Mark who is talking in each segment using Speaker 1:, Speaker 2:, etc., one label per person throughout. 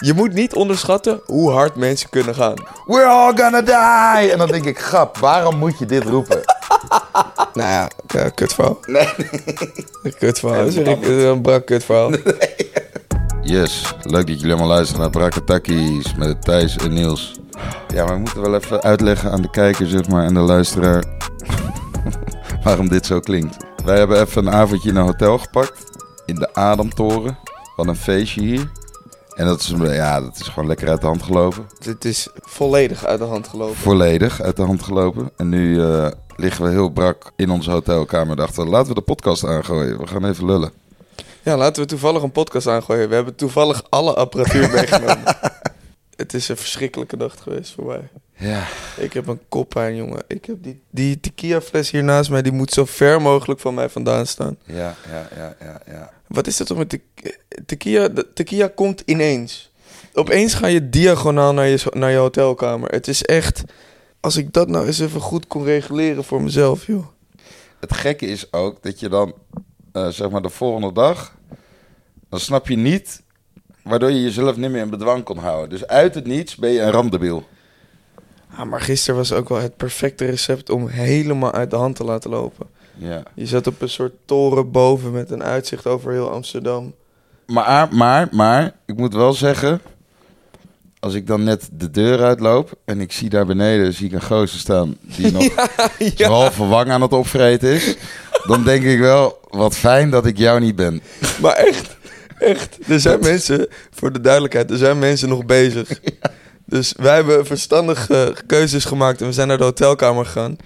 Speaker 1: Je moet niet onderschatten hoe hard mensen kunnen gaan.
Speaker 2: We're all gonna die! En dan denk ik, grap, waarom moet je dit roepen?
Speaker 1: Nou ja, ja kutverhaal.
Speaker 2: Nee.
Speaker 1: Kutverhaal. Zeg ik, eh, een brak kutverhaal.
Speaker 3: Yes, leuk dat jullie allemaal luisteren naar Brakatakis met Thijs en Niels. Ja, maar we moeten wel even uitleggen aan de kijker zeg maar, en de luisteraar waarom dit zo klinkt. Wij hebben even een avondje in een hotel gepakt, in de Ademtoren. Van een feestje hier. En dat is, ja, dat is gewoon lekker uit de hand gelopen.
Speaker 1: Het is volledig uit de hand gelopen.
Speaker 3: Volledig uit de hand gelopen. En nu eh, liggen we heel brak in onze hotelkamer. Dachten, laten we de podcast aangooien. We gaan even lullen.
Speaker 1: Ja, laten we toevallig een podcast aangooien. We hebben toevallig alle apparatuur meegenomen. Het is een verschrikkelijke nacht geweest voor mij.
Speaker 3: Ja,
Speaker 1: Ik heb een koppijn, jongen. Ik heb die, die tequila fles hier naast mij, die moet zo ver mogelijk van mij vandaan staan.
Speaker 3: ja, ja, ja, ja. ja.
Speaker 1: Wat is dat toch met te tequila? De tequila komt ineens. Opeens ga je diagonaal naar je, naar je hotelkamer. Het is echt... Als ik dat nou eens even goed kon reguleren voor mezelf, joh.
Speaker 3: Het gekke is ook dat je dan, eh, zeg maar de volgende dag, dan snap je niet waardoor je jezelf niet meer in bedwang kon houden. Dus uit het niets ben je een randebiel.
Speaker 1: Ah, maar gisteren was ook wel het perfecte recept om helemaal uit de hand te laten lopen.
Speaker 3: Ja.
Speaker 1: Je zat op een soort toren boven met een uitzicht over heel Amsterdam.
Speaker 3: Maar, maar, maar, ik moet wel zeggen, als ik dan net de deur uitloop en ik zie daar beneden zie ik een gozer staan die nog zijn halve wang aan het opvreten is, dan denk ik wel, wat fijn dat ik jou niet ben.
Speaker 1: Maar echt, echt. Er zijn mensen, voor de duidelijkheid, er zijn mensen nog bezig. Dus wij hebben verstandige keuzes gemaakt en we zijn naar de hotelkamer gegaan.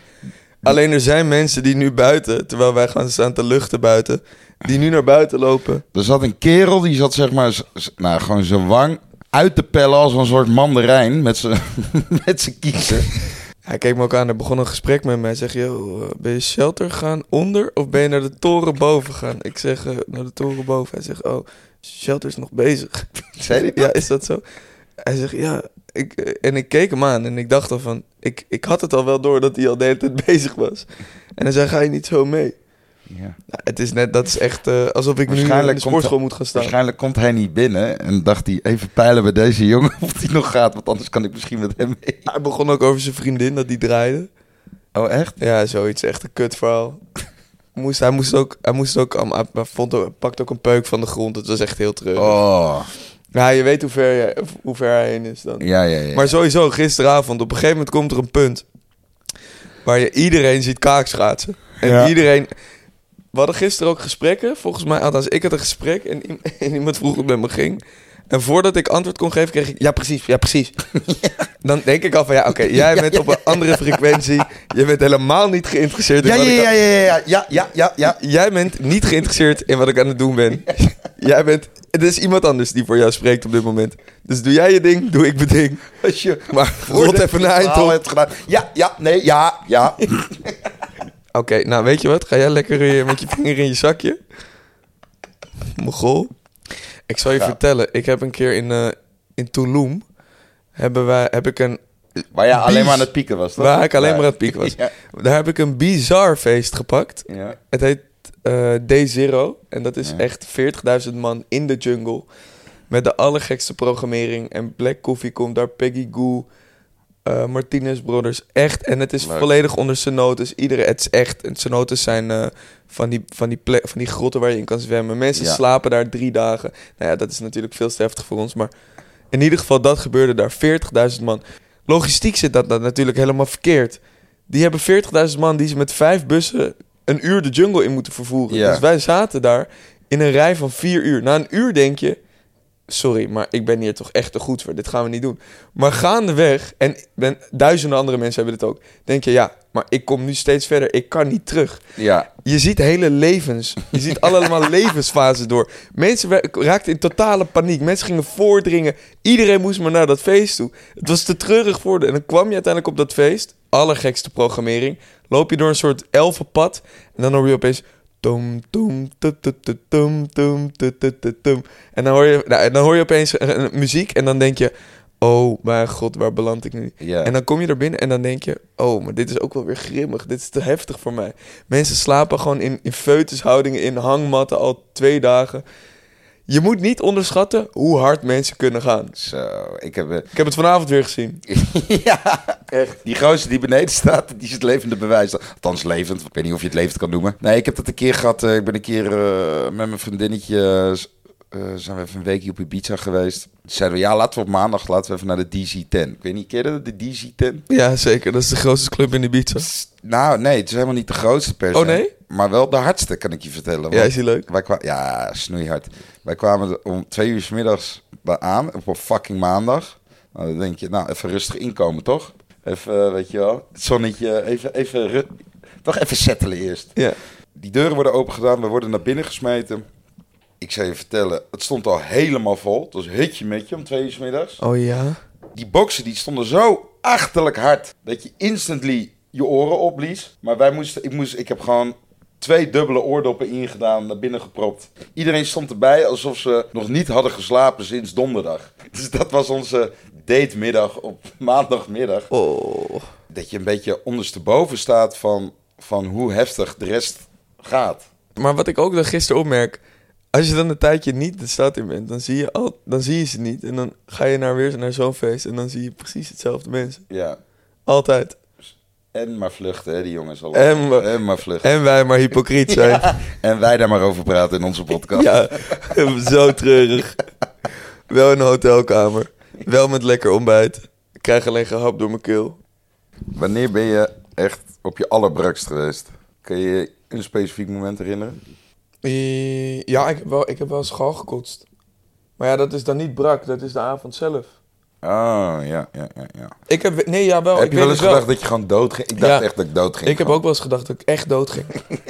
Speaker 1: Alleen er zijn mensen die nu buiten, terwijl wij gaan staan te luchten buiten, die nu naar buiten lopen.
Speaker 3: Er zat een kerel die zat zeg maar, nou gewoon zijn wang uit te pellen als een soort mandarijn met zijn met zijn kiezen.
Speaker 1: Hij keek me ook aan, er begon een gesprek met mij. Hij zegt, yo, eh, ben je shelter gaan onder of ben je naar de toren boven gaan? Ik zeg, eh, naar de toren boven. Hij zegt, oh, shelter is nog bezig.
Speaker 3: Zei hij
Speaker 1: Ja, is dat zo? Hij zegt, ja. Ik, eh, en ik keek hem aan en ik dacht al van... Ik, ik had het al wel door dat hij al de hele tijd bezig was. En hij zei, ga je niet zo mee?
Speaker 3: Ja.
Speaker 1: Nou, het is net, dat is echt eh, alsof ik nu in de sportschool moet gaan staan.
Speaker 3: Waarschijnlijk komt hij niet binnen en dacht hij even peilen bij deze jongen of hij nog gaat, want anders kan ik misschien met hem mee.
Speaker 1: Hij begon ook over zijn vriendin, dat die draaide.
Speaker 3: Oh echt?
Speaker 1: Ja, zoiets. Echt een kutverhaal. moest, hij moest ook, hij moest ook, hij vond pakte ook een peuk van de grond. Het was echt heel treurig.
Speaker 3: Oh,
Speaker 1: Ja, je weet hoe ver, je, hoe ver hij heen is dan.
Speaker 3: ja, ja, ja.
Speaker 1: Maar sowieso, gisteravond, op een gegeven moment komt er een punt... waar je iedereen ziet kaakschaatsen. En
Speaker 3: Ja.
Speaker 1: iedereen... We hadden gisteren ook gesprekken. Volgens mij, althans, ik had een gesprek en, iemand vroeg het met me ging. En voordat ik antwoord kon geven, kreeg ik... Ja, precies, ja, precies. Dan denk ik al van, ja, oké, jij bent op een andere frequentie. Je bent helemaal niet geïnteresseerd in
Speaker 3: ja,
Speaker 1: wat
Speaker 3: ja,
Speaker 1: ik
Speaker 3: ja, ja, ja, ja, ja, ja, ja.
Speaker 1: Jij bent niet geïnteresseerd in wat ik aan het doen ben. Jij bent... Het is iemand anders die voor jou spreekt op dit moment. Dus doe jij je ding, doe ik mijn ding.
Speaker 3: Als je
Speaker 1: Maar rot even naar eind
Speaker 3: verhaal
Speaker 1: op.
Speaker 3: hebt gedaan. Ja, ja, nee, ja, ja.
Speaker 1: Oké, nou weet je wat? Ga jij lekker eh, met je vinger in je zakje? Mogol. Ik zal je
Speaker 3: Ja.
Speaker 1: vertellen. Ik heb een keer in, eh, in Tulum... Hebben wij, heb ik een...
Speaker 3: Waar je alleen maar aan het pieken was, toch?
Speaker 1: Waar ik alleen
Speaker 3: Ja.
Speaker 1: maar aan het pieken was.
Speaker 3: Ja.
Speaker 1: Daar heb ik een bizar feest gepakt.
Speaker 3: ja.
Speaker 1: Het heet eh Day Zero. En dat is
Speaker 3: Ja.
Speaker 1: echt 40.000 man in de jungle. Met de allergekste programmering. En Black Coffee komt daar. Peggy Goo. eh, Martinez Brothers. Echt. En het is
Speaker 3: Leuk.
Speaker 1: volledig onder cenotes. Iedereen, het is echt. En cenotes zijn eh, van, die, van, die plek, van die grotten waar je in kan zwemmen. Mensen
Speaker 3: Ja.
Speaker 1: slapen daar drie dagen. Nou ja, dat is natuurlijk veel te heftig voor ons. Maar in ieder geval, dat gebeurde daar. 40.000 man. Logistiek zit dat, dat natuurlijk helemaal verkeerd. Die hebben 40.000 man die ze met vijf bussen een uur de jungle in moeten vervoeren.
Speaker 3: Ja.
Speaker 1: Dus wij zaten daar in een rij van vier uur. Na een uur denk je, sorry, maar ik ben hier toch echt te goed voor. Dit gaan we niet doen. Maar gaandeweg, en ben, duizenden andere mensen hebben dit ook, denk je, ja, maar ik kom nu steeds verder. Ik kan niet terug.
Speaker 3: Ja,
Speaker 1: Je ziet hele levens. Je ziet allemaal levensfasen door. Mensen raakten in totale paniek. Mensen gingen voordringen. Iedereen moest maar naar dat feest toe. Het was te treurig voor de. En dan kwam je uiteindelijk op dat feest. Allergekste programmering. Loop je door een soort elfenpad. En dan hoor je opeens... En dan hoor je, nou, dan hoor je opeens een- een muziek. En dan denk je... Oh mijn god, waar beland ik nu? En dan kom je er binnen en dan denk je... Oh, maar dit is ook wel weer grimmig. Dit is te heftig voor mij. Mensen slapen gewoon in, in in hangmatten al twee dagen. Je moet niet onderschatten hoe hard mensen kunnen gaan.
Speaker 3: Zo, ik heb... eh,
Speaker 1: Ik heb het vanavond weer gezien.
Speaker 3: ja, echt. Die gozer die beneden staat, die is het levende bewijs. Althans levend, ik weet niet of je het levend kan noemen. Nee, ik heb dat een keer gehad. eh, ik ben een keer eh, met mijn vriendinnetje... eh, zijn we even een weekje op Ibiza geweest. Toen zeiden we, ja, laten we op maandag laten we even naar de DC-10. Ik weet niet, ken je dat, de DC-10?
Speaker 1: Ja, zeker. Dat is de grootste club in Ibiza.
Speaker 3: Nou, nee, het is helemaal niet de grootste per se.
Speaker 1: Oh, nee?
Speaker 3: Maar wel de hardste, kan ik je vertellen.
Speaker 1: Ja, is die leuk?
Speaker 3: Wij kwamen, ja, snoeihard. Wij kwamen om twee uur 's middags aan, op een fucking maandag. Nou, dan denk je, nou, even rustig inkomen, toch? Even, eh, weet je wel, het zonnetje, even, even, toch even settelen eerst.
Speaker 1: Ja.
Speaker 3: Die deuren worden open gedaan, we worden naar binnen gesmeten. Ik zou je vertellen, het stond al helemaal vol. Het was hutje met je om twee uur 's middags.
Speaker 1: Oh ja?
Speaker 3: Die boksen die stonden zo achterlijk hard dat je instantly je oren opblies. Maar wij moesten, ik, moest, ik heb gewoon twee dubbele oordoppen ingedaan, naar binnen gepropt. Iedereen stond erbij alsof ze nog niet hadden geslapen sinds donderdag. Dus dat was onze datemiddag op maandagmiddag.
Speaker 1: Oh.
Speaker 3: Dat je een beetje ondersteboven staat van, van hoe heftig de rest gaat.
Speaker 1: Maar wat ik ook dan gisteren opmerk... Als je dan een tijdje niet de stad in bent, dan zie je, al, dan zie je ze niet. En dan ga je naar weer naar zo'n feest en dan zie je precies hetzelfde mensen.
Speaker 3: Ja.
Speaker 1: Altijd.
Speaker 3: En maar vluchten, hè, die jongens al.
Speaker 1: En maar-
Speaker 3: en maar vluchten.
Speaker 1: En wij maar hypocriet zijn.
Speaker 3: En wij daar maar over praten in onze podcast.
Speaker 1: Ja, zo treurig. Wel in een hotelkamer. Wel met lekker ontbijt. Ik krijg alleen gehap door mijn keel.
Speaker 3: Wanneer ben je echt op je allerbrakst geweest? Kun je je een specifiek moment herinneren?
Speaker 1: Eh, Ja, ik heb wel, ik heb wel schal gekotst. Maar ja, dat is dan niet brak. Dat is de avond zelf.
Speaker 3: Oh, ja, ja, ja. ja.
Speaker 1: Ik heb... Nee, ja, wel.
Speaker 3: heb
Speaker 1: ik
Speaker 3: je
Speaker 1: weet
Speaker 3: wel eens
Speaker 1: wel.
Speaker 3: gedacht dat je gewoon dood ging? Ik dacht
Speaker 1: Ja.
Speaker 3: echt dat ik dood ging.
Speaker 1: Ik heb ook wel eens gedacht dat ik echt dood ging.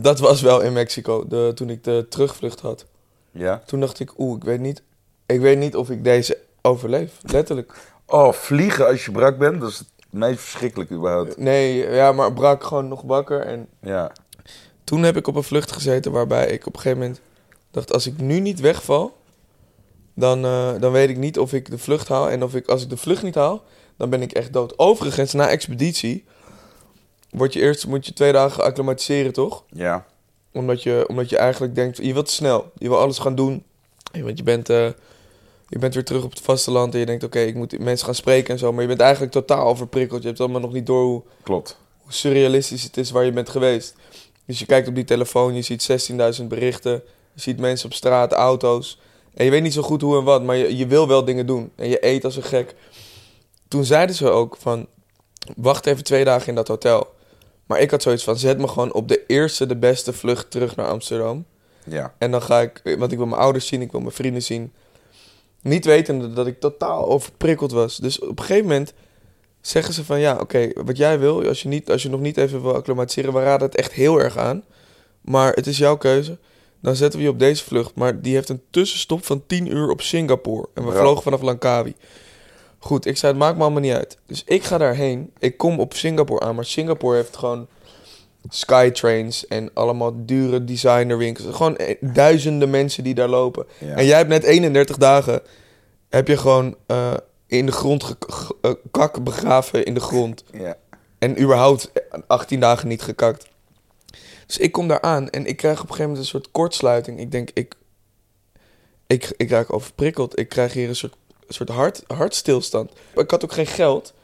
Speaker 1: Dat was wel in Mexico, de, toen ik de terugvlucht had.
Speaker 3: Ja?
Speaker 1: Toen dacht ik, oeh, ik weet niet... Ik weet niet of ik deze overleef. Letterlijk.
Speaker 3: Oh, vliegen als je brak bent, dat is het meest verschrikkelijk überhaupt.
Speaker 1: Nee, ja, maar brak gewoon nog wakker en
Speaker 3: Ja.
Speaker 1: Toen heb ik op een vlucht gezeten waarbij ik op een gegeven moment dacht: als ik nu niet wegval, dan, eh, dan weet ik niet of ik de vlucht haal. En of ik, als ik de vlucht niet haal, dan ben ik echt dood. Overigens, na expeditie word je eerst moet je twee dagen acclimatiseren, toch?
Speaker 3: Ja.
Speaker 1: Omdat je, omdat je eigenlijk denkt: je wilt snel, je wil alles gaan doen. Want je bent, eh, je bent weer terug op het vasteland en je denkt: oké, ik moet mensen gaan spreken en zo. Maar je bent eigenlijk totaal overprikkeld. Je hebt allemaal nog niet door hoe,
Speaker 3: Klopt.
Speaker 1: hoe surrealistisch het is waar je bent geweest. Dus je kijkt op die telefoon, je ziet 16.000 berichten. Je ziet mensen op straat, auto's. En je weet niet zo goed hoe en wat, maar je, je wil wel dingen doen. En je eet als een gek. Toen zeiden ze ook van, wacht even twee dagen in dat hotel. Maar ik had zoiets van, zet me gewoon op de eerste, de beste vlucht terug naar Amsterdam.
Speaker 3: Ja.
Speaker 1: En dan ga ik, want ik wil mijn ouders zien, ik wil mijn vrienden zien. Niet wetende dat ik totaal overprikkeld was. Dus op een gegeven moment zeggen ze van ja, oké, wat jij wil, als je, niet, als je nog niet even wil acclimatiseren, we raden het echt heel erg aan. Maar het is jouw keuze. Dan zetten we je op deze vlucht. Maar die heeft een tussenstop van 10 uur op Singapore. En we
Speaker 3: Ja.
Speaker 1: vlogen vanaf Langkawi. Goed, ik zei, het maakt me allemaal niet uit. Dus ik ga daarheen. Ik kom op Singapore aan. Maar Singapore heeft gewoon Skytrains en allemaal dure designerwinkels. Gewoon eh, duizenden mensen die daar lopen.
Speaker 3: Ja.
Speaker 1: En jij hebt net 31 dagen, heb je gewoon eh, in de grond eh, kak begraven in de grond.
Speaker 3: ja.
Speaker 1: En überhaupt 18 dagen niet gekakt. Dus ik kom daar aan en ik krijg op een gegeven moment een soort kortsluiting. Ik denk, ik, ik, ik raak overprikkeld. Ik krijg hier een soort, soort hart, hartstilstand. Ik had ook geen geld,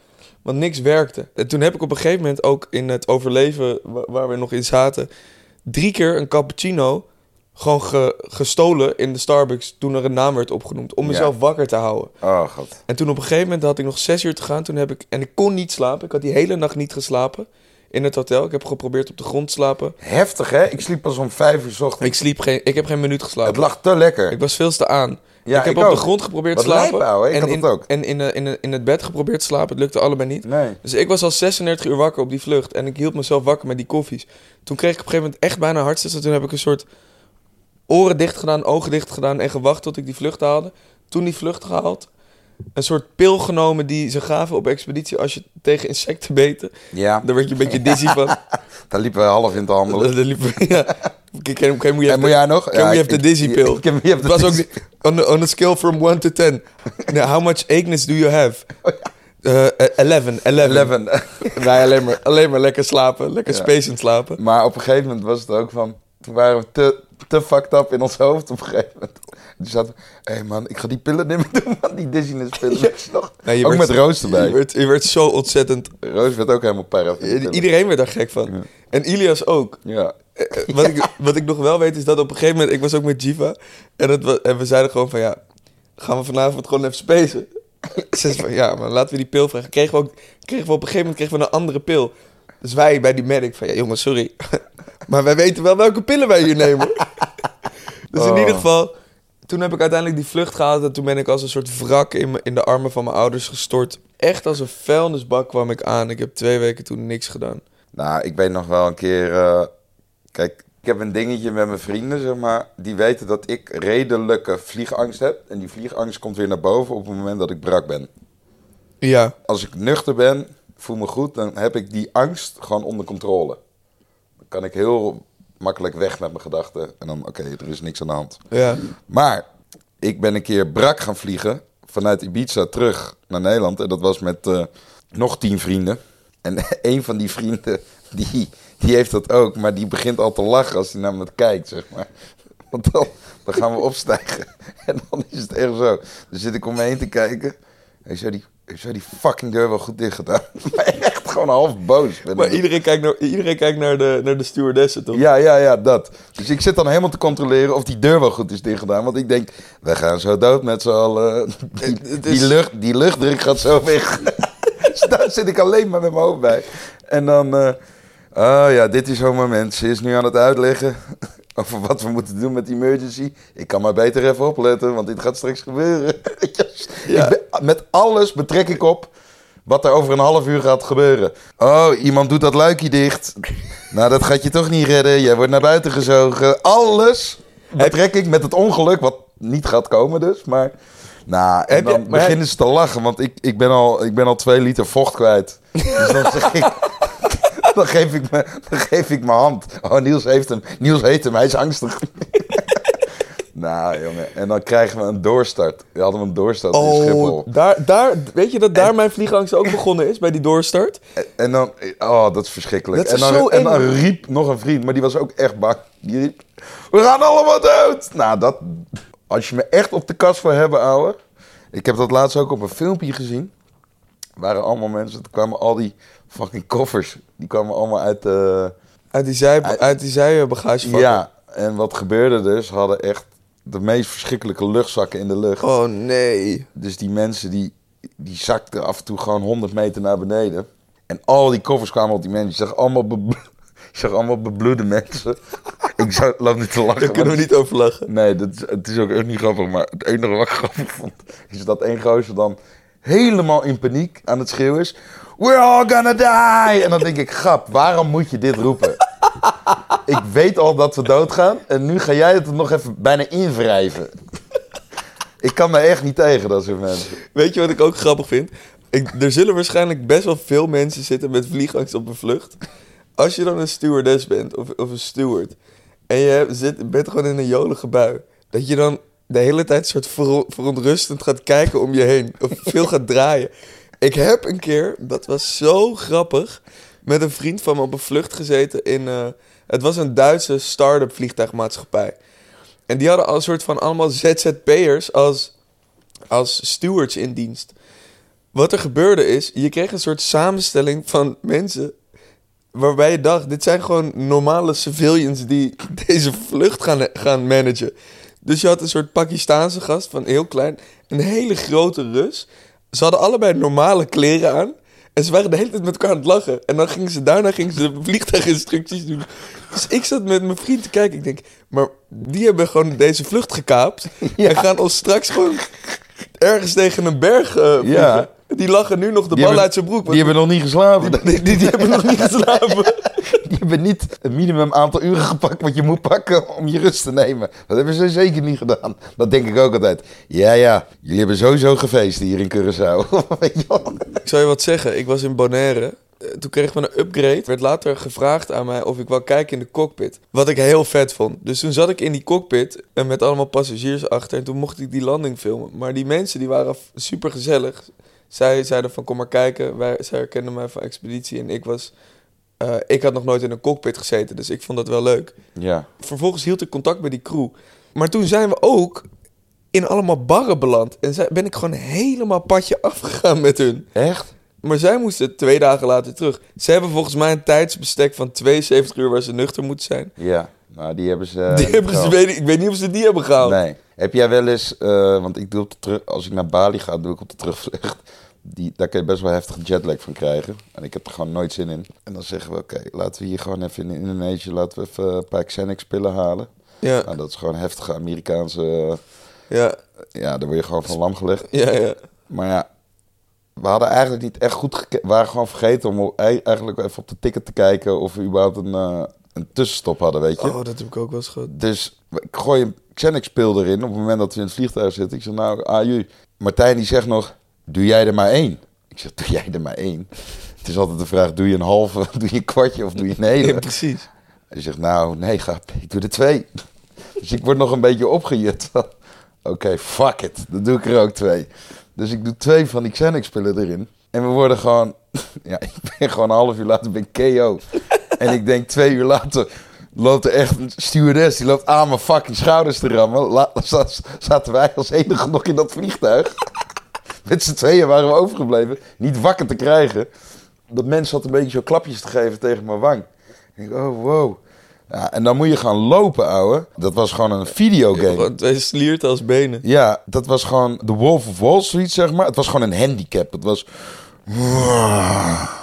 Speaker 1: want niks werkte. En toen heb ik op een gegeven moment ook in het overleven wa- waar we nog in zaten... drie keer een cappuccino gewoon ge- gestolen in de Starbucks... toen er een naam werd opgenoemd, om
Speaker 3: Ja.
Speaker 1: mezelf wakker te houden.
Speaker 3: Oh, god.
Speaker 1: En toen op een gegeven moment had ik nog zes uur te gaan. Toen heb ik, en ik kon niet slapen. Ik had die hele nacht niet geslapen in het hotel. Ik heb geprobeerd op de grond te slapen.
Speaker 3: Heftig, hè? Ik sliep pas om vijf uur 's ochtends.
Speaker 1: Ik sliep geen, ik heb geen minuut
Speaker 3: Het
Speaker 1: geslapen.
Speaker 3: lag te lekker.
Speaker 1: Ik was veel te aan.
Speaker 3: Ja,
Speaker 1: ik heb
Speaker 3: ik
Speaker 1: op de grond geprobeerd te slapen.
Speaker 3: lijp. Ik
Speaker 1: en
Speaker 3: had
Speaker 1: in,
Speaker 3: dat ook.
Speaker 1: En in, eh, in, in het bed geprobeerd te slapen. Het lukte allebei niet.
Speaker 3: Nee.
Speaker 1: Dus ik was al 36 uur wakker op die vlucht. En ik hield mezelf wakker met die koffies. Toen kreeg ik op een gegeven moment echt bijna hartstikke. Toen heb ik een soort oren dicht gedaan, ogen dicht gedaan. En gewacht tot ik die vlucht haalde. Toen die vlucht gehaald. Een soort pil genomen die ze gaven op expeditie als je tegen insecten beten.
Speaker 3: Ja,
Speaker 1: Daar werd je een beetje dizzy van.
Speaker 3: daar liepen we half in te handelen.
Speaker 1: Dat liep, ja. Kijk, kijk, kijk, moet je
Speaker 3: En moet
Speaker 1: even-
Speaker 3: jij nog?
Speaker 1: We have the dizzy pill?
Speaker 3: We have
Speaker 1: Het was ook on, on a scale from 1 to 10. Now, how much acheness do you have? Uh, 11, 11.
Speaker 3: 11.
Speaker 1: Nee, alleen maar, alleen maar lekker slapen. Lekker
Speaker 3: Ja.
Speaker 1: spacend slapen.
Speaker 3: Maar op een gegeven moment was het ook van... Toen waren we te, te fucked up in ons hoofd op een gegeven moment. Toen zaten we... Hé man, ik ga die pillen niet meer doen, man. Die dizziness pillen.
Speaker 1: Ja.
Speaker 3: Nog.
Speaker 1: Nee, je
Speaker 3: ook
Speaker 1: werd-
Speaker 3: met Roos erbij.
Speaker 1: Je werd, je werd zo ontzettend...
Speaker 3: Roos werd ook helemaal para.
Speaker 1: Iedereen werd daar gek van.
Speaker 3: Ja.
Speaker 1: En Ilias ook.
Speaker 3: Ja.
Speaker 1: Eh, eh, Wat, ik, wat ik nog wel weet is dat op een gegeven moment... Ik was ook met Jiva. En, het, en we zeiden gewoon van ja... Gaan we vanavond gewoon even spacen? Ze zei van ja, maar laten we die pil vragen. Kregen we, ook, kregen we op een gegeven moment kregen we een andere pil. Dus wij bij die medic van ja jongens, sorry. Maar wij weten wel welke pillen wij hier nemen. dus in
Speaker 3: Oh.
Speaker 1: ieder geval... Toen heb ik uiteindelijk die vlucht gehaald. En toen ben ik als een soort wrak in, in de armen van mijn ouders gestort. Echt als een vuilnisbak kwam ik aan. Ik heb twee weken toen niks gedaan.
Speaker 3: Nou, ik weet nog wel een keer... eh, kijk, ik heb een dingetje met mijn vrienden, zeg maar. Die weten dat ik redelijke vliegangst heb. En die vliegangst komt weer naar boven op het moment dat ik brak ben.
Speaker 1: Ja,
Speaker 3: Als ik nuchter ben, voel me goed, dan heb ik die angst gewoon onder controle. Kan ik heel makkelijk weg met mijn gedachten. En dan, oké, er is niks aan de hand.
Speaker 1: ja.
Speaker 3: Maar ik ben een keer brak gaan vliegen vanuit Ibiza terug naar Nederland. En dat was met eh, nog tien vrienden. En een van die vrienden, die, die heeft dat ook. Maar die begint al te lachen als hij naar me kijkt, zeg maar. Want dan, dan gaan we opstijgen. En dan is het echt zo. Dan zit ik om me heen te kijken. En zo die, zo die fucking deur wel goed dicht gedaan. Maar echt gewoon half boos. ben
Speaker 1: Maar
Speaker 3: ik.
Speaker 1: iedereen kijkt naar, iedereen kijkt naar, de, naar de stewardessen, toch?
Speaker 3: Ja, ja, ja, dat. Dus ik zit dan helemaal te controleren of die deur wel goed is dichtgedaan. Want ik denk, we gaan zo dood met z'n allen. Die, die, lucht, die luchtdruk gaat zo weg. dus daar zit ik alleen maar met mijn hoofd bij. En dan, eh oh ja, dit is zo'n moment. Ze is nu aan het uitleggen over wat we moeten doen met emergency. Ik kan maar beter even opletten, want dit gaat straks gebeuren.
Speaker 1: Ja.
Speaker 3: Ik ben- met alles betrek ik op wat er over een half uur gaat gebeuren. Oh, iemand doet dat luikje dicht. Nou, dat gaat je toch niet redden. Jij wordt naar buiten gezogen. Alles betrek ik met het ongeluk, wat niet gaat komen dus. Maar, nou, en dan beginnen ze te lachen, want ik, ik, ben al, ik ben al twee liter vocht kwijt. Dus dan zeg ik... Dan geef ik, me, dan geef ik mijn hand. Oh, Niels heeft hem. Niels heeft hem. Hij is angstig. nou, jongen. En dan krijgen we een doorstart. We hadden een doorstart in Schiphol.
Speaker 1: Oh, daar, daar, weet je dat daar mijn vliegangst ook begonnen is, bij die doorstart?
Speaker 3: En dan, oh, dat is verschrikkelijk.
Speaker 1: Dat is
Speaker 3: en, dan,
Speaker 1: zo
Speaker 3: en dan riep nog een vriend, maar die was ook echt bang. Die riep, we gaan allemaal dood. Nou, dat, als je me echt op de kast wil hebben, ouwe. Ik heb dat laatst ook op een filmpje gezien. Waren allemaal mensen, er kwamen al die fucking koffers. Die kwamen allemaal uit de...
Speaker 1: Uit die, zij, uit die.
Speaker 3: Ja, en wat gebeurde dus? Hadden echt de meest verschrikkelijke luchtzakken in de lucht.
Speaker 1: Oh nee.
Speaker 3: Dus die mensen die, die zakten af en toe gewoon 100 meter naar beneden. En al die koffers kwamen op die mensen. Je zag allemaal, zag allemaal bebloede mensen. ik zou, loop niet te lachen.
Speaker 1: Daar kunnen we niet over lachen.
Speaker 3: Nee, dat is, het is ook echt niet grappig. Maar het enige wat ik grappig vond... is dat één gozer dan helemaal in paniek aan het schreeuwen is... We're all gonna die! En dan denk ik, grap, waarom moet je dit roepen? ik weet al dat we doodgaan. En nu ga jij het nog even bijna invrijven. ik kan daar echt niet tegen, dat soort mensen.
Speaker 1: Weet je wat ik ook grappig vind? Ik, er zullen waarschijnlijk best wel veel mensen zitten met vliegangst op een vlucht. Als je dan een stewardess bent, of, of een steward, en je zit, bent gewoon in een jolige bui, dat je dan de hele tijd soort vero- verontrustend gaat kijken om je heen, of veel gaat draaien. Ik heb een keer, dat was zo grappig, met een vriend van me op een vlucht gezeten in... eh, het was een Duitse start-up vliegtuigmaatschappij. En die hadden al een soort van allemaal ZZP'ers als, als stewards in dienst. Wat er gebeurde is, je kreeg een soort samenstelling van mensen waarbij je dacht, dit zijn gewoon normale civilians die deze vlucht gaan, gaan managen. Dus je had een soort Pakistaanse gast van heel klein, een hele grote Rus. Ze hadden allebei normale kleren aan. En ze waren de hele tijd met elkaar aan het lachen. En dan gingen ze daarna gingen ze vliegtuiginstructies doen. Dus ik zat met mijn vriend te kijken. Ik denk, maar die hebben gewoon deze vlucht gekaapt. En gaan ons straks gewoon ergens tegen een berg eh, vliegen.
Speaker 3: Ja.
Speaker 1: Die lachen nu nog de bal uit zijn broek.
Speaker 3: Die hebben nog niet geslapen.
Speaker 1: die, die, die hebben nog niet geslapen.
Speaker 3: Die hebben niet het minimum aantal uren gepakt wat je moet pakken om je rust te nemen. Dat hebben ze zeker niet gedaan. Dat denk ik ook altijd. Ja, ja, jullie hebben sowieso gefeest hier in Curaçao. Weet je wel?
Speaker 1: Ik zal je wat zeggen. Ik was in Bonaire. Eh, Toen kreeg ik een upgrade. Werd later gevraagd aan mij of ik wou kijken in de cockpit. Wat ik heel vet vond. Dus toen zat ik in die cockpit en met allemaal passagiers achter. En toen mocht ik die landing filmen. Maar die mensen die waren super gezellig. Zij zeiden van kom maar kijken. Wij, zij herkenden mij van Expeditie. En ik was... eh, ik had nog nooit in een cockpit gezeten. Dus ik vond dat wel leuk.
Speaker 3: Ja.
Speaker 1: Vervolgens hield ik contact met die crew. Maar toen zijn we ook in allemaal barren beland. En zij, ben ik gewoon helemaal padje afgegaan met hun.
Speaker 3: Echt?
Speaker 1: Maar zij moesten twee dagen later terug. Ze hebben volgens mij een tijdsbestek van 72 uur waar ze nuchter moeten zijn.
Speaker 3: Ja. Nou, die hebben ze... eh,
Speaker 1: die
Speaker 3: niet
Speaker 1: hebben ze, weet ik, ik weet niet of ze die hebben gehaald.
Speaker 3: Nee. Heb jij wel eens, eh, want ik doe op de terug, als ik naar Bali ga, doe ik op de terugvlucht. Die, daar kun je best wel heftige jetlag van krijgen. En ik heb er gewoon nooit zin in. En dan zeggen we, oké, laten we hier gewoon even in Indonesië, laten we even een paar Xanax pillen halen.
Speaker 1: Ja,
Speaker 3: Nou, dat is gewoon heftige Amerikaanse,
Speaker 1: ja,
Speaker 3: ja, daar word je gewoon van lam gelegd.
Speaker 1: ja, ja.
Speaker 3: Maar ja, we hadden eigenlijk niet echt goed gekeken. We waren gewoon vergeten om ei- eigenlijk even op de ticket te kijken of we überhaupt een, eh, een tussenstop hadden, weet je.
Speaker 1: Oh, dat heb ik ook wel eens gehad.
Speaker 3: Dus ik gooi een Xanax-pil erin op het moment dat we in het vliegtuig zitten. Ik zeg, nou, aju. Martijn die zegt nog, doe jij er maar één? Ik zeg, doe jij er maar één? Het is altijd de vraag, doe je een halve, doe je een kwartje of doe je een hele?
Speaker 1: Ja, precies.
Speaker 3: Hij zegt, nou, nee, ik doe er twee. Dus ik word nog een beetje opgejut. Oké, fuck it, dan doe ik er ook twee. Dus ik doe twee van die Xanax-pillen erin. En we worden gewoon... Ja, ik ben gewoon een half uur later ben KO. En ik denk twee uur later loopt er echt een stewardess. Die loopt aan mijn fucking schouders te rammen. La, zat- zaten wij als enige nog in dat vliegtuig. Met z'n tweeën waren we overgebleven. Niet wakker te krijgen. Dat mens zat een beetje zo klapjes te geven tegen mijn wang. Ik denk, oh wow. Ja, en dan moet je gaan lopen, ouwe. Dat was gewoon een videogame.
Speaker 1: Twee slierten als benen.
Speaker 3: Ja, dat was gewoon de Wolf of Wall Street, zeg maar. Het was gewoon een handicap. Het was...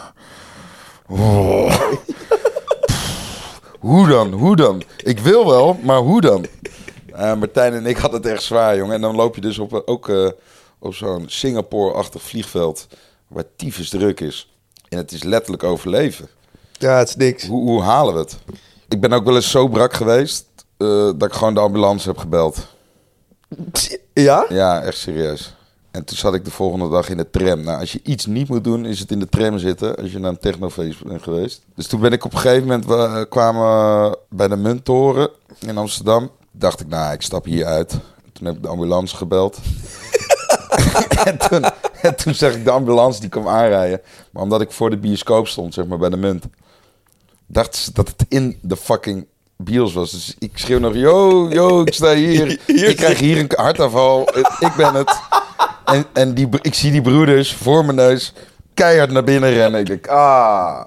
Speaker 3: Hoe dan? Hoe dan? Ik wil wel, maar hoe dan? Martijn en ik hadden het echt zwaar, jongen. En dan loop je dus op, eh, ook eh, op zo'n Singapore-achtig vliegveld... waar tyfus druk is. En het is letterlijk overleven.
Speaker 1: Ja, het is niks.
Speaker 3: Hoe, hoe halen we het? Ik ben ook wel eens zo brak geweest... eh, dat ik gewoon de ambulance heb gebeld.
Speaker 1: Ja?
Speaker 3: Ja, echt serieus. En toen zat ik de volgende dag in de tram. Nou, als je iets niet moet doen, is het in de tram zitten. Als je naar een technofeest bent geweest. Dus toen ben ik op een gegeven moment... We eh, kwamen we bij de Munttoren in Amsterdam. Dacht ik, nou, ik stap hier uit. Toen heb ik de ambulance gebeld. en, toen, en toen zag ik de ambulance, die kwam aanrijden. Maar omdat ik voor de bioscoop stond, zeg maar, bij de Munt... dachten ze dat het in de fucking bios was. Dus ik schreeuw nog, yo, yo, ik sta hier.
Speaker 1: Hier
Speaker 3: ik krijg hier een hartaanval. ik ben het. En, en die, ik zie die broeders voor mijn neus keihard naar binnen rennen. Ik denk, ah,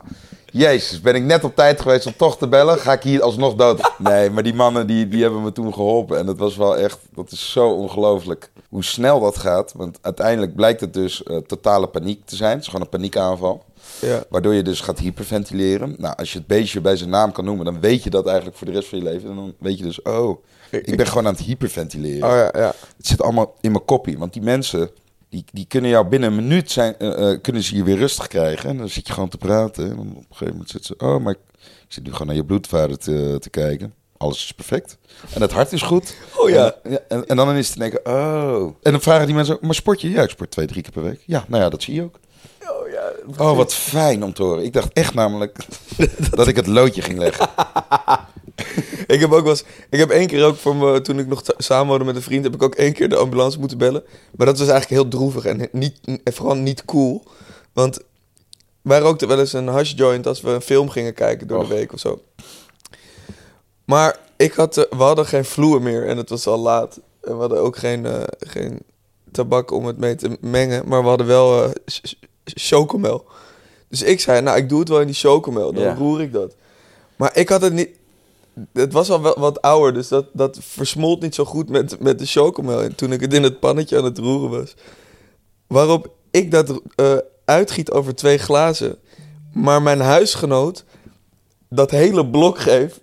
Speaker 3: jezus, ben ik net op tijd geweest om toch te bellen? Ga ik hier alsnog dood? Nee, maar die mannen die, die hebben me toen geholpen. En dat was wel echt, dat is zo ongelooflijk hoe snel dat gaat. Want uiteindelijk blijkt het dus eh, totale paniek te zijn. Het is gewoon een paniekaanval.
Speaker 1: Ja.
Speaker 3: Waardoor je dus gaat hyperventileren. Nou, als je het beestje bij zijn naam kan noemen, dan weet je dat eigenlijk voor de rest van je leven. En dan weet je dus, oh, ik ben gewoon aan het hyperventileren.
Speaker 1: Oh ja, ja.
Speaker 3: Het zit allemaal in mijn koppie. Want die mensen, die, die kunnen jou binnen een minuut zijn, eh, eh, kunnen ze je weer rustig krijgen. En dan zit je gewoon te praten. En dan op een gegeven moment zit ze, oh, maar ik, ik zit nu gewoon naar je bloedvader te, te kijken. Alles is perfect. En het hart is goed.
Speaker 1: Oh ja.
Speaker 3: En, en, en dan is het te denken, oh. En dan vragen die mensen maar sport je? Ja, ik sport twee, drie keer per week. Ja, nou ja, dat zie je ook.
Speaker 1: Oh ja.
Speaker 3: Oh, wat fijn om te horen. Ik dacht echt namelijk dat ik het loodje ging leggen.
Speaker 1: Ik heb ook wel eens, ik heb één keer ook voor me, toen ik nog t- samen woonde met een vriend, heb ik ook één keer de ambulance moeten bellen. Maar dat was eigenlijk heel droevig en niet, vooral niet cool. Want wij rookten wel eens een hash joint als we een film gingen kijken door
Speaker 3: Och.
Speaker 1: de week of zo. Maar ik had, eh, we hadden geen vloer meer en het was al laat. En we hadden ook geen, eh, geen tabak om het mee te mengen, maar we hadden wel ch- chocomel. Dus ik zei, nou, ik doe het wel in die chocomel, dan
Speaker 3: Ja.
Speaker 1: roer ik dat. Maar ik had het niet... Het was al wel wat ouder, dus dat, dat versmolt niet zo goed met, met de chocomel. En toen ik het in het pannetje aan het roeren was. Waarop ik dat eh, uitgiet over twee glazen. Maar mijn huisgenoot dat hele blok geeft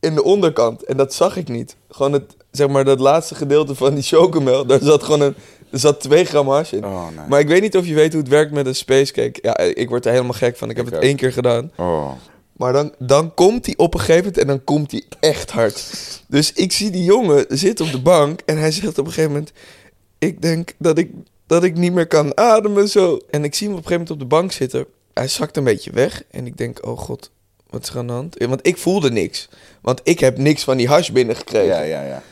Speaker 1: in de onderkant. En dat zag ik niet. Gewoon het, zeg maar, dat laatste gedeelte van die chocomel. Daar zat gewoon een, er zat 2 gram hash in.
Speaker 3: Oh, nee.
Speaker 1: Maar ik weet niet of je weet hoe het werkt met een spacecake. Ja, ik word er helemaal gek van. Ik heb het één keer gedaan.
Speaker 3: Oh.
Speaker 1: Maar dan, dan komt hij op een gegeven moment en dan komt hij echt hard. Dus ik zie die jongen zitten op de bank en hij zegt op een gegeven moment... Ik denk dat ik, dat ik niet meer kan ademen zo. En ik zie hem op een gegeven moment op de bank zitten. Hij zakt een beetje weg en ik denk, oh god, wat is er aan de hand? Want ik voelde niks. Want ik heb niks van die hash binnengekregen.
Speaker 3: Ja, ja, ja.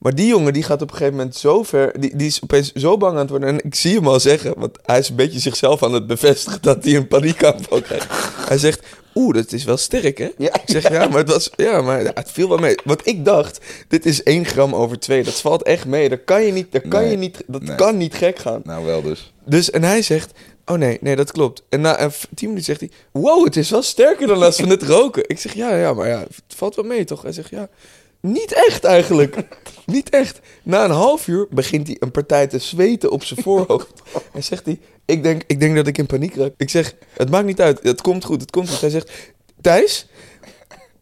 Speaker 1: Maar die jongen die gaat op een gegeven moment zo ver. Die, die is opeens zo bang aan het worden. En ik zie hem al zeggen. Want hij is een beetje zichzelf aan het bevestigen dat hij een paniekaanval krijgt. Hij zegt. Oeh, dat is wel sterk, hè?
Speaker 3: Ja,
Speaker 1: ik zeg ja, maar het was. Ja, maar ja, het viel wel mee. Want ik dacht, dit is 1 gram over 2. Dat valt echt mee. Dat kan je niet. Dat kan,
Speaker 3: Nee,
Speaker 1: je niet, dat
Speaker 3: nee.
Speaker 1: kan niet gek gaan.
Speaker 3: Nou, wel dus.
Speaker 1: Dus, en hij zegt. Oh nee, nee, dat klopt. En na een 10 minuten zegt hij: Wow, het is wel sterker dan als we het roken. Ik zeg: Ja, ja, maar ja, het valt wel mee toch? Hij zegt: Ja, niet echt eigenlijk. niet echt. Na een half uur begint hij een partij te zweten op zijn voorhoofd. en zegt hij: ik denk, ik denk dat ik in paniek raak. Ik zeg: Het maakt niet uit. Het komt goed, het komt goed. Hij zegt: Thijs,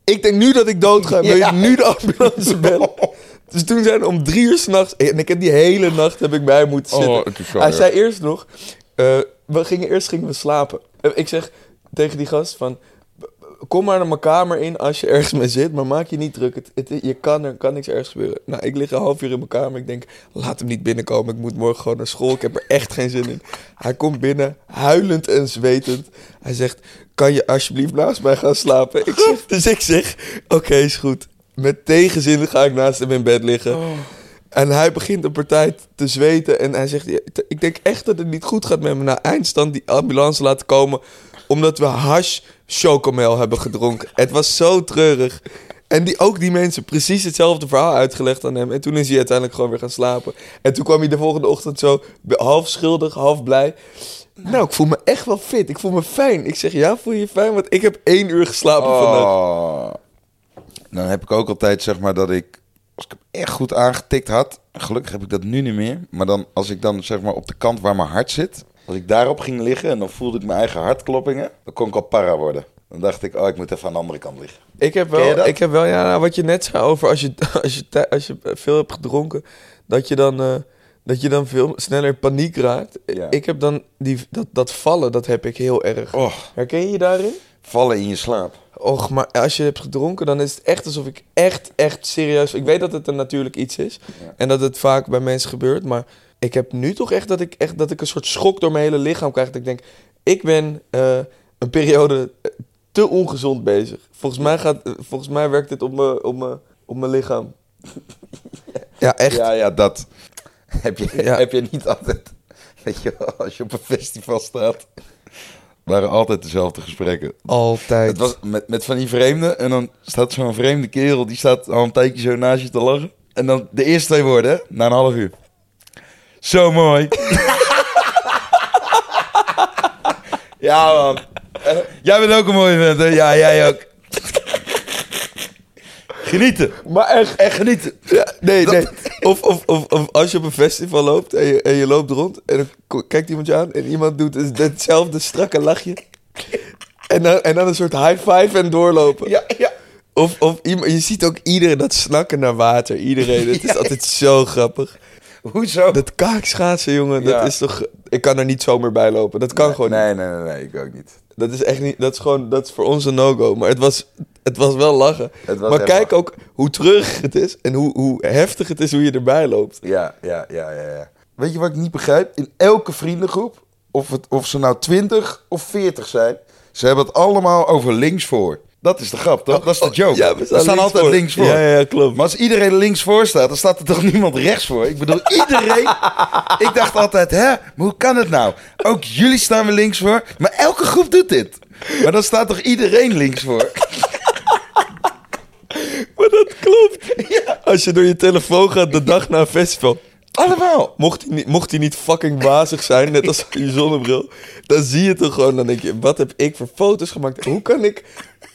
Speaker 1: ik denk nu dat ik dood ga. Wil je nu de ambulance bellen? Dus toen zijn we om drie uur s'nachts... En ik heb die hele nacht heb ik bij hem moeten zitten.
Speaker 3: Oh, zo
Speaker 1: Hij zei eerst nog... eh, we gingen, eerst gingen we slapen. Eh, Ik zeg tegen die gast van... Kom maar naar mijn kamer in als je ergens mee zit, maar maak je niet druk. Het, het, je kan, er kan niks ergens gebeuren. Nou, ik lig een half uur in mijn kamer. Ik denk, laat hem niet binnenkomen. Ik moet morgen gewoon naar school. Ik heb er echt geen zin in. Hij komt binnen, huilend en zwetend. Hij zegt, kan je alsjeblieft naast mij gaan slapen? Ik zeg, dus ik zeg, oké, is goed. Met tegenzin ga ik naast hem in bed liggen. En hij begint een partij te zweten. En hij zegt: "Ja, Ik denk echt dat het niet goed gaat met me. Na eindstand die ambulance laten komen. Omdat we hash chocomel hebben gedronken. Het was zo treurig. En die, ook die mensen precies hetzelfde verhaal uitgelegd aan hem. En toen is hij uiteindelijk gewoon weer gaan slapen. En toen kwam hij de volgende ochtend zo half schuldig, half blij. Nou, ik voel me echt wel fit. Ik voel me fijn. Ik zeg, ja, voel je je fijn? Want ik heb één uur geslapen.
Speaker 3: Oh. Dan heb ik ook altijd, zeg maar, dat ik... Als ik hem echt goed aangetikt had... Gelukkig heb ik dat nu niet meer. Maar dan, als ik dan, zeg maar, op de kant waar mijn hart zit... Als ik daarop ging liggen en dan voelde ik mijn eigen hartkloppingen... Dan kon ik al para worden. Dan dacht ik, oh, ik moet even aan de andere kant liggen.
Speaker 1: Ik heb wel, ik heb wel ja, nou, wat je net zei over als je, als je, als je veel hebt gedronken, dat je dan, eh, dat je dan veel sneller paniek raakt.
Speaker 3: Ja.
Speaker 1: Ik heb dan die, dat, dat vallen, dat heb ik heel erg.
Speaker 3: Oh,
Speaker 1: Herken je je daarin?
Speaker 3: vallen in je slaap.
Speaker 1: Och, maar als je hebt gedronken, dan is het echt alsof ik echt, echt serieus... Ik weet dat het een natuurlijk iets is
Speaker 3: Ja.
Speaker 1: en dat het vaak bij mensen gebeurt, maar ik heb nu toch echt dat ik, echt, dat ik een soort schok door mijn hele lichaam krijg. Dat ik denk, ik ben eh, een periode eh, te ongezond bezig. Volgens mij, gaat, eh, volgens mij werkt dit op mijn, op mijn, op mijn lichaam. Ja, echt.
Speaker 3: Ja, ja, dat heb je,
Speaker 1: Ja.
Speaker 3: heb je niet altijd. Weet je als je op een festival staat... waren altijd dezelfde gesprekken.
Speaker 1: Altijd.
Speaker 3: Het was met, met van die vreemden. En dan staat zo'n vreemde kerel. Die staat al een tijdje zo naast je te lachen. En dan de eerste twee woorden, hè, na een half uur. Zo mooi. ja, man. Eh, Jij bent ook een mooie vent, hè? Ja, jij ook. Genieten.
Speaker 1: Maar echt.
Speaker 3: Echt genieten.
Speaker 1: Ja, nee, nee. Of, of, of, of als je op een festival loopt en je, en je loopt rond en dan kijkt iemand je aan en iemand doet dus hetzelfde strakke lachje. En dan, en dan een soort high five en doorlopen.
Speaker 3: Ja, ja.
Speaker 1: Of, of je ziet ook iedereen dat snakken naar water. Iedereen. Het is altijd zo grappig.
Speaker 3: Hoezo?
Speaker 1: Dat kaakschaatsen, jongen, dat is toch... Ik kan er niet zomaar bij lopen. Dat kan
Speaker 3: nee,
Speaker 1: gewoon
Speaker 3: nee,
Speaker 1: niet.
Speaker 3: nee, nee, nee, ik ook niet.
Speaker 1: Dat is echt niet... Dat is gewoon... Dat is voor ons een no-go. Maar het was, het was wel lachen.
Speaker 3: Was
Speaker 1: maar kijk
Speaker 3: lachen.
Speaker 1: ook hoe treurig het is. En hoe, hoe heftig het is hoe je erbij loopt.
Speaker 3: Ja, ja, ja, ja, ja. Weet je wat ik niet begrijp? In elke vriendengroep, of, het, of ze nou 20 of 40 zijn, ze hebben het allemaal over links voor. Dat is de grap, toch? Dat is de joke.
Speaker 1: Ja, we
Speaker 3: staan,
Speaker 1: staan links
Speaker 3: altijd
Speaker 1: voor.
Speaker 3: links voor.
Speaker 1: Ja, ja, ja, klopt.
Speaker 3: Maar als iedereen links voor staat, dan staat er toch niemand rechts voor? Ik bedoel, iedereen... ik dacht altijd, hè, maar hoe kan het nou? Ook jullie staan weer links voor, maar elke groep doet dit. Maar dan staat toch iedereen links voor?
Speaker 1: Maar dat klopt. Als je door je telefoon gaat de dag na een festival.
Speaker 3: Allemaal.
Speaker 1: Mocht hij niet, mocht hij niet fucking wazig zijn, net als je zonnebril, dan zie je het toch gewoon. Dan denk je, wat heb ik voor foto's gemaakt? Hoe kan ik,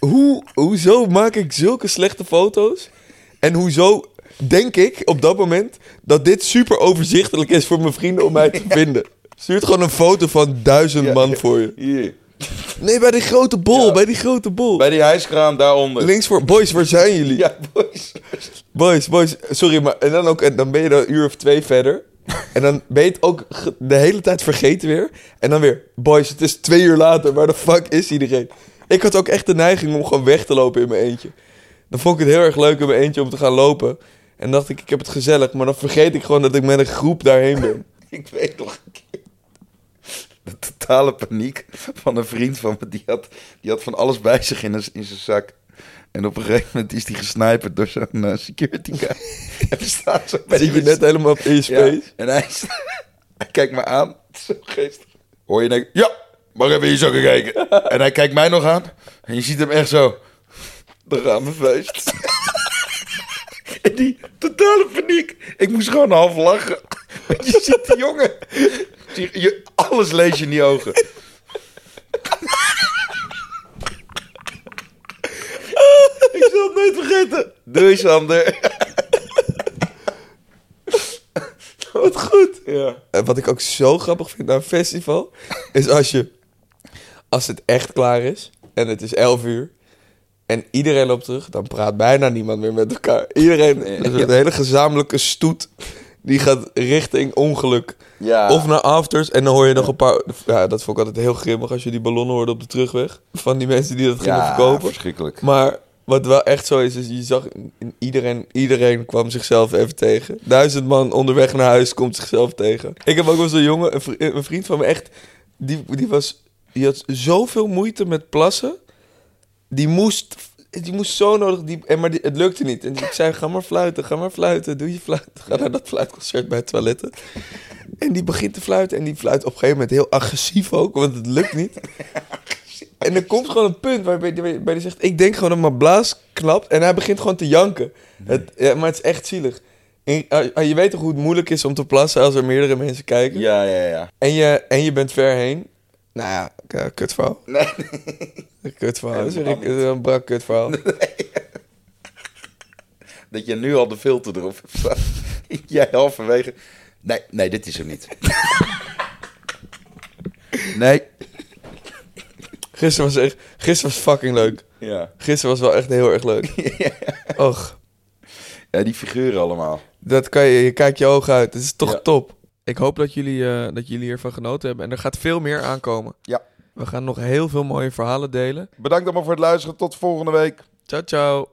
Speaker 1: hoe, hoezo maak ik zulke slechte foto's? En hoezo denk ik op dat moment dat dit super overzichtelijk is voor mijn vrienden om mij te vinden? Stuurt gewoon een foto van duizend man voor je.
Speaker 3: Hier.
Speaker 1: Nee, bij die grote bol, bij die grote bol.
Speaker 3: Bij die hijskraan daaronder.
Speaker 1: Links voor... Boys, waar zijn jullie?
Speaker 3: Ja, boys.
Speaker 1: Boys, boys, sorry, maar en dan, ook, en dan ben je er een uur of twee verder. En dan ben je het ook de hele tijd vergeten weer. En dan weer, boys, het is twee uur later, waar de fuck is iedereen? Ik had ook echt de neiging om gewoon weg te lopen in mijn eentje. Dan vond ik het heel erg leuk in mijn eentje om te gaan lopen. En dacht ik, ik heb het gezellig. Maar dan vergeet ik gewoon dat ik met een groep daarheen ben.
Speaker 3: Ik weet nog een keer. De totale paniek van een vriend van me. Die had, die had van alles bij zich in, in zijn zak. En op een gegeven moment is die gesniperd door zo'n eh, security guy. en we staan zo bij
Speaker 1: je net helemaal
Speaker 3: Ja,
Speaker 1: space.
Speaker 3: en hij, kijkt me aan. Zo geestig. Hoor je denken, ja, mag even in je zakken kijken. en hij kijkt mij nog aan. En je ziet hem echt zo. Daar gaan we feest. en die totale paniek. Ik moest gewoon half lachen. Want je ziet die jongen. Je, je- alles lees je in die ogen. Ik zal het nooit vergeten. Doei, Sander.
Speaker 1: Wat goed.
Speaker 3: Ja.
Speaker 1: En wat ik ook zo grappig vind aan een festival, is als je, als het echt klaar is en het is 11 uur en iedereen loopt terug, dan praat bijna niemand meer met elkaar. Iedereen, een hele gezamenlijke stoet, die gaat richting ongeluk.
Speaker 3: Ja.
Speaker 1: Of naar afters en dan hoor je nog een paar, ja, dat vond ik altijd heel grimmig als je die ballonnen hoorde op de terugweg. Van die mensen die dat gingen
Speaker 3: ja,
Speaker 1: verkopen.
Speaker 3: verschrikkelijk.
Speaker 1: Maar wat wel echt zo is, is je zag iedereen, iedereen kwam zichzelf even tegen. Duizend man onderweg naar huis komt zichzelf tegen. Ik heb ook wel zo'n jongen, een vriend van me, echt, die, die, was, die had zoveel moeite met plassen. Die moest, die moest zo nodig, die, en maar die, het lukte niet. En ik zei, ga maar fluiten, ga maar fluiten, doe je fluiten. Ga naar dat fluitconcert bij het toiletten. En die begint te fluiten en die fluit op een gegeven moment heel agressief ook, want het lukt niet. En er komt gewoon een punt waarbij hij zegt: Ik denk gewoon dat mijn blaas knapt. En hij begint gewoon te janken. Het, ja, maar het is echt zielig. En, ah, je weet toch hoe het moeilijk is om te plassen als er meerdere mensen kijken?
Speaker 3: Ja, ja, ja.
Speaker 1: En, je, en je bent ver heen. Nou ja, kutverhaal.
Speaker 3: Nee.
Speaker 1: Een kutverhaal. een brak kutverhaal.
Speaker 3: Dat je nu al de filter erop hebt staan. Jij halverwege. Nee, nee, dit is hem niet. nee.
Speaker 1: Gisteren was, echt, gisteren was fucking leuk.
Speaker 3: Ja.
Speaker 1: Gisteren was wel echt heel erg leuk. Och,
Speaker 3: ja, die figuren allemaal.
Speaker 1: dat kan je, je kijkt je ogen uit. Het is toch
Speaker 3: Ja.
Speaker 1: top. Ik hoop dat jullie, eh, dat jullie hiervan genoten hebben. En er gaat veel meer aankomen.
Speaker 3: Ja.
Speaker 1: We gaan nog heel veel mooie verhalen delen.
Speaker 3: Bedankt allemaal voor het luisteren. Tot volgende week.
Speaker 1: Ciao, ciao.